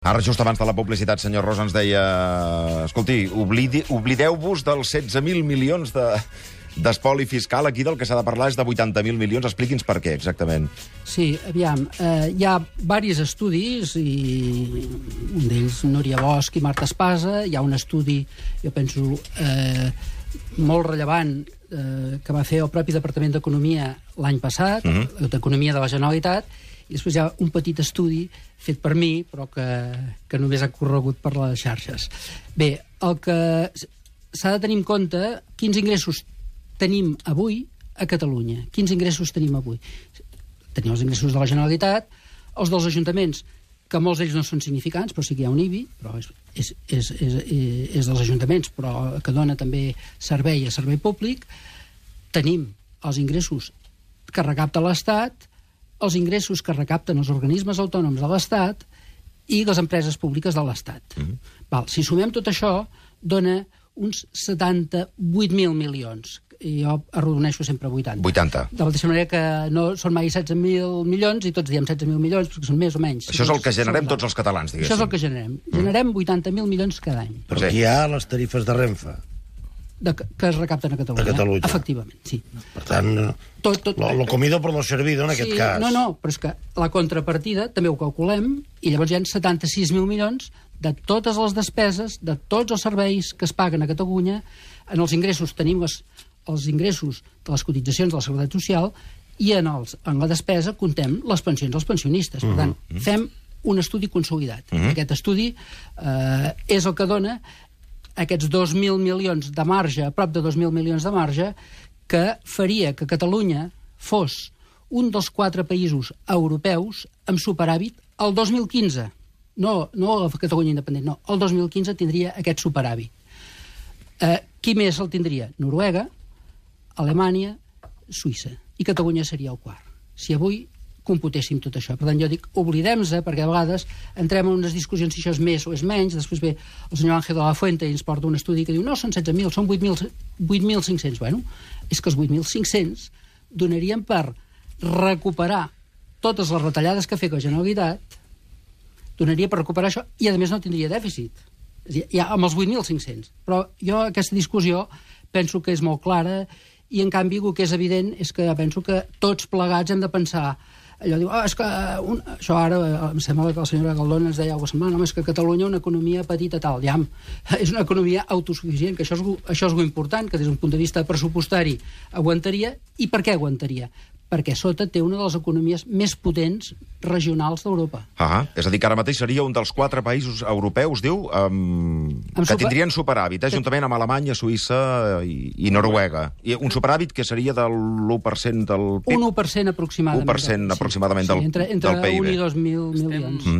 Ara, just abans de la publicitat, senyor Rosa ens deia... Escolti, oblidi, oblideu-vos dels 16.000 milions de d'espoli fiscal. Aquí del que s'ha de parlar és de 80.000 milions. Expliqui'ns per què, exactament. Sí, aviam, eh, hi ha varis estudis, i un d'ells Núria Bosch i Marta Espasa. Hi ha un estudi, jo penso, eh, molt rellevant eh, que va fer el propi Departament d'Economia l'any passat, uh -huh. d'Economia de la Generalitat, i després hi ha un petit estudi fet per mi, però que, que només ha corregut per les xarxes. Bé, el que s'ha de tenir en compte, quins ingressos tenim avui a Catalunya? Quins ingressos tenim avui? Tenim els ingressos de la Generalitat, els dels ajuntaments, que molts d'ells no són significants, però sí que hi ha un IBI, però és, és, és, és, és dels ajuntaments, però que dona també servei a servei públic. Tenim els ingressos que recapta l'Estat, els ingressos que recapten els organismes autònoms de l'Estat i les empreses públiques de l'Estat. Mm -hmm. Val, si sumem tot això, dona uns 78.000 milions, i jo arrodoneixo sempre 80. 80. De la mateixa manera que no són mai 16.000 milions i tots diem 16.000 milions perquè són més o menys. Això és el que generem tots els catalans, diguéssim. Això és el que generem. Mm. Generem 80.000 milions cada any. Però aquí hi ha les tarifes de Renfe. De, que es recapten a Catalunya. A Catalunya. Efectivament, sí. Per tant, tot, tot, lo, lo comido por lo servido, en sí, aquest cas. No, no, però és que la contrapartida també ho calculem i llavors hi ha 76.000 milions de totes les despeses, de tots els serveis que es paguen a Catalunya. En els ingressos tenim les, els ingressos de les cotitzacions de la Seguretat Social i en, els, en la despesa contem les pensions dels pensionistes. Per tant, mm -hmm. fem un estudi consolidat. Mm -hmm. Aquest estudi eh, és el que dona aquests 2.000 milions de marge, a prop de 2.000 milions de marge, que faria que Catalunya fos un dels quatre països europeus amb superàvit el 2015. No, no la Catalunya independent, no. El 2015 tindria aquest superàvit. Eh, qui més el tindria? Noruega, Alemanya, Suïssa. I Catalunya seria el quart. Si avui computéssim tot això. Per tant, jo dic, oblidem-se, perquè a vegades entrem en unes discussions si això és més o és menys, després ve el senyor Ángel de la Fuente i ens porta un estudi que diu no, són 16.000, són 8.500. Bueno, és que els 8.500 donarien per recuperar totes les retallades que ha fet la Generalitat, donaria per recuperar això, i a més no tindria dèficit. Ja, amb els 8.500. Però jo aquesta discussió penso que és molt clara i en canvi el que és evident és que penso que tots plegats hem de pensar allò diu, oh, és que un... això ara em sembla que la senyora Galdona ens deia alguna setmana, no, és que Catalunya una economia petita tal, ja, és una economia autosuficient, que això és, això és important, que des d'un punt de vista pressupostari aguantaria, i per què aguantaria? Perquè sota té una de les economies més potents regionals d'Europa. Ah, és a dir, que ara mateix seria un dels quatre països europeus, diu, um, que super... tindrien superàvit, eh, juntament amb Alemanya, Suïssa i, i Noruega. I un superàvit que seria de l'1% del PIB? Un 1% aproximadament. 1% aproximadament sí. del, sí, entre, entre del PIB. Entre 1 i 2.000 milions. Mm.